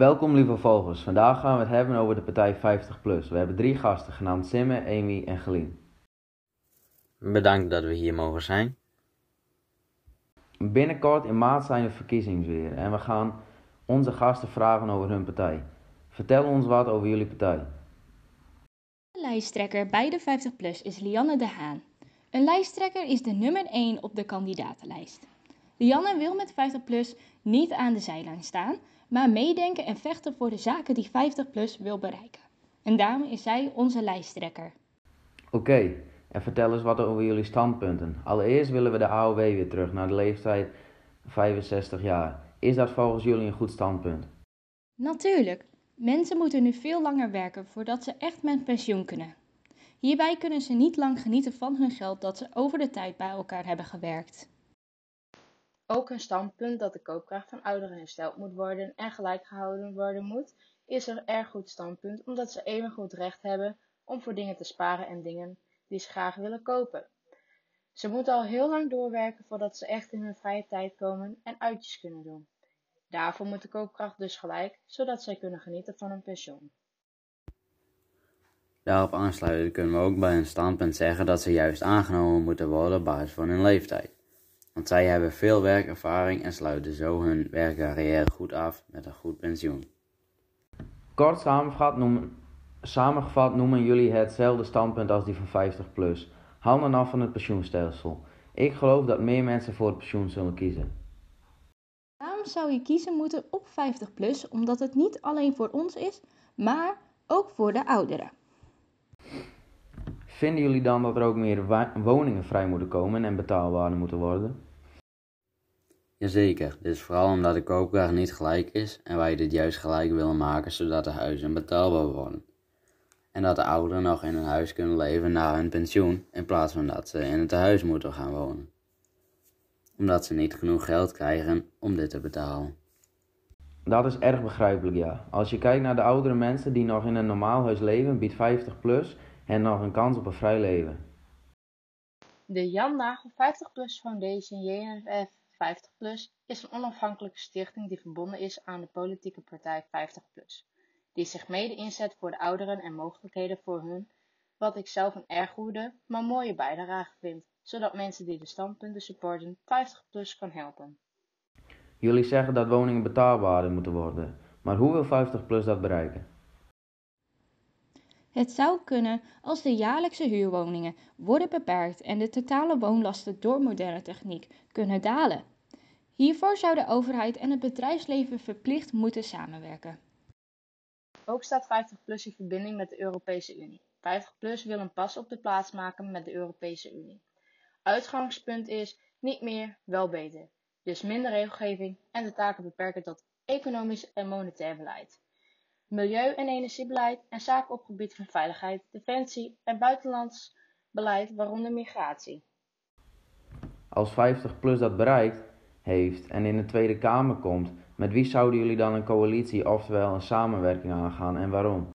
Welkom lieve volgers. Vandaag gaan we het hebben over de partij 50PLUS. We hebben drie gasten genaamd Simme, Amy en Gelien. Bedankt dat we hier mogen zijn. Binnenkort in maart zijn de verkiezingen weer en we gaan onze gasten vragen over hun partij. Vertel ons wat over jullie partij. De lijsttrekker bij de 50PLUS is Lianne de Haan. Een lijsttrekker is de nummer 1 op de kandidatenlijst. Lianne wil met 50PLUS niet aan de zijlijn staan, maar meedenken en vechten voor de zaken die 50PLUS wil bereiken. En daarom is zij onze lijsttrekker. Oké, en vertel eens wat over jullie standpunten. Allereerst willen we de AOW weer terug naar de leeftijd 65 jaar. Is dat volgens jullie een goed standpunt? Natuurlijk, mensen moeten nu veel langer werken voordat ze echt met pensioen kunnen. Hierbij kunnen ze niet lang genieten van hun geld dat ze over de tijd bij elkaar hebben gewerkt. Ook een standpunt dat de koopkracht van ouderen hersteld moet worden en gelijk gehouden worden moet, is een erg goed standpunt omdat ze even goed recht hebben om voor dingen te sparen en dingen die ze graag willen kopen. Ze moeten al heel lang doorwerken voordat ze echt in hun vrije tijd komen en uitjes kunnen doen. Daarvoor moet de koopkracht dus gelijk, zodat zij kunnen genieten van hun pensioen. Daarop aansluiten kunnen we ook bij een standpunt zeggen dat ze juist aangenomen moeten worden op basis van hun leeftijd. Want zij hebben veel werkervaring en sluiten zo hun werkcarrière goed af met een goed pensioen. Kort samengevat noemen, samengevat noemen jullie hetzelfde standpunt als die van 50 plus. Handen af van het pensioenstelsel. Ik geloof dat meer mensen voor het pensioen zullen kiezen. Waarom zou je kiezen moeten op 50PLUS? Omdat het niet alleen voor ons is, maar ook voor de ouderen. Vinden jullie dan dat er ook meer woningen vrij moeten komen en betaalbaarder moeten worden? Jazeker, dit is vooral omdat de koopkracht niet gelijk is en wij dit juist gelijk willen maken zodat de huizen betaalbaar worden. En dat de ouderen nog in een huis kunnen leven na hun pensioen in plaats van dat ze in het huis moeten gaan wonen. Omdat ze niet genoeg geld krijgen om dit te betalen. Dat is erg begrijpelijk, ja. Als je kijkt naar de oudere mensen die nog in een normaal huis leven, biedt 50 plus hen nog een kans op een vrij leven. De Jan Nagel 50PLUS Foundation JNFF 50PLUS is een onafhankelijke stichting die verbonden is aan de politieke partij 50PLUS, die zich mede inzet voor de ouderen en mogelijkheden voor hun, wat ik zelf een erg goede, maar mooie bijdrage vind, zodat mensen die de standpunten supporten 50PLUS kan helpen. Jullie zeggen dat woningen betaalbaarder moeten worden, maar hoe wil 50 plus dat bereiken? Het zou kunnen als de jaarlijkse huurwoningen worden beperkt en de totale woonlasten door moderne techniek kunnen dalen. Hiervoor zou de overheid en het bedrijfsleven verplicht moeten samenwerken. Ook staat 50PLUS in verbinding met de Europese Unie. 50PLUS wil een pas op de plaats maken met de Europese Unie. Uitgangspunt is niet meer, wel beter. Dus minder regelgeving en de taken beperken tot economisch en monetair beleid. Milieu- en energiebeleid en zaken op gebied van veiligheid, defensie en buitenlands beleid, waaronder migratie. Als 50 plus dat bereikt heeft en in de Tweede Kamer komt, met wie zouden jullie dan een coalitie, oftewel een samenwerking aangaan en waarom?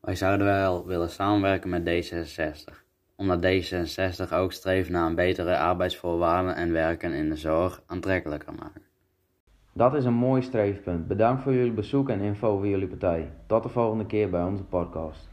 Wij zouden wel willen samenwerken met D66, omdat D66 ook streeft naar een betere arbeidsvoorwaarden en werken in de zorg aantrekkelijker maken. Dat is een mooi streefpunt. Bedankt voor jullie bezoek en info over jullie partij. Tot de volgende keer bij onze podcast.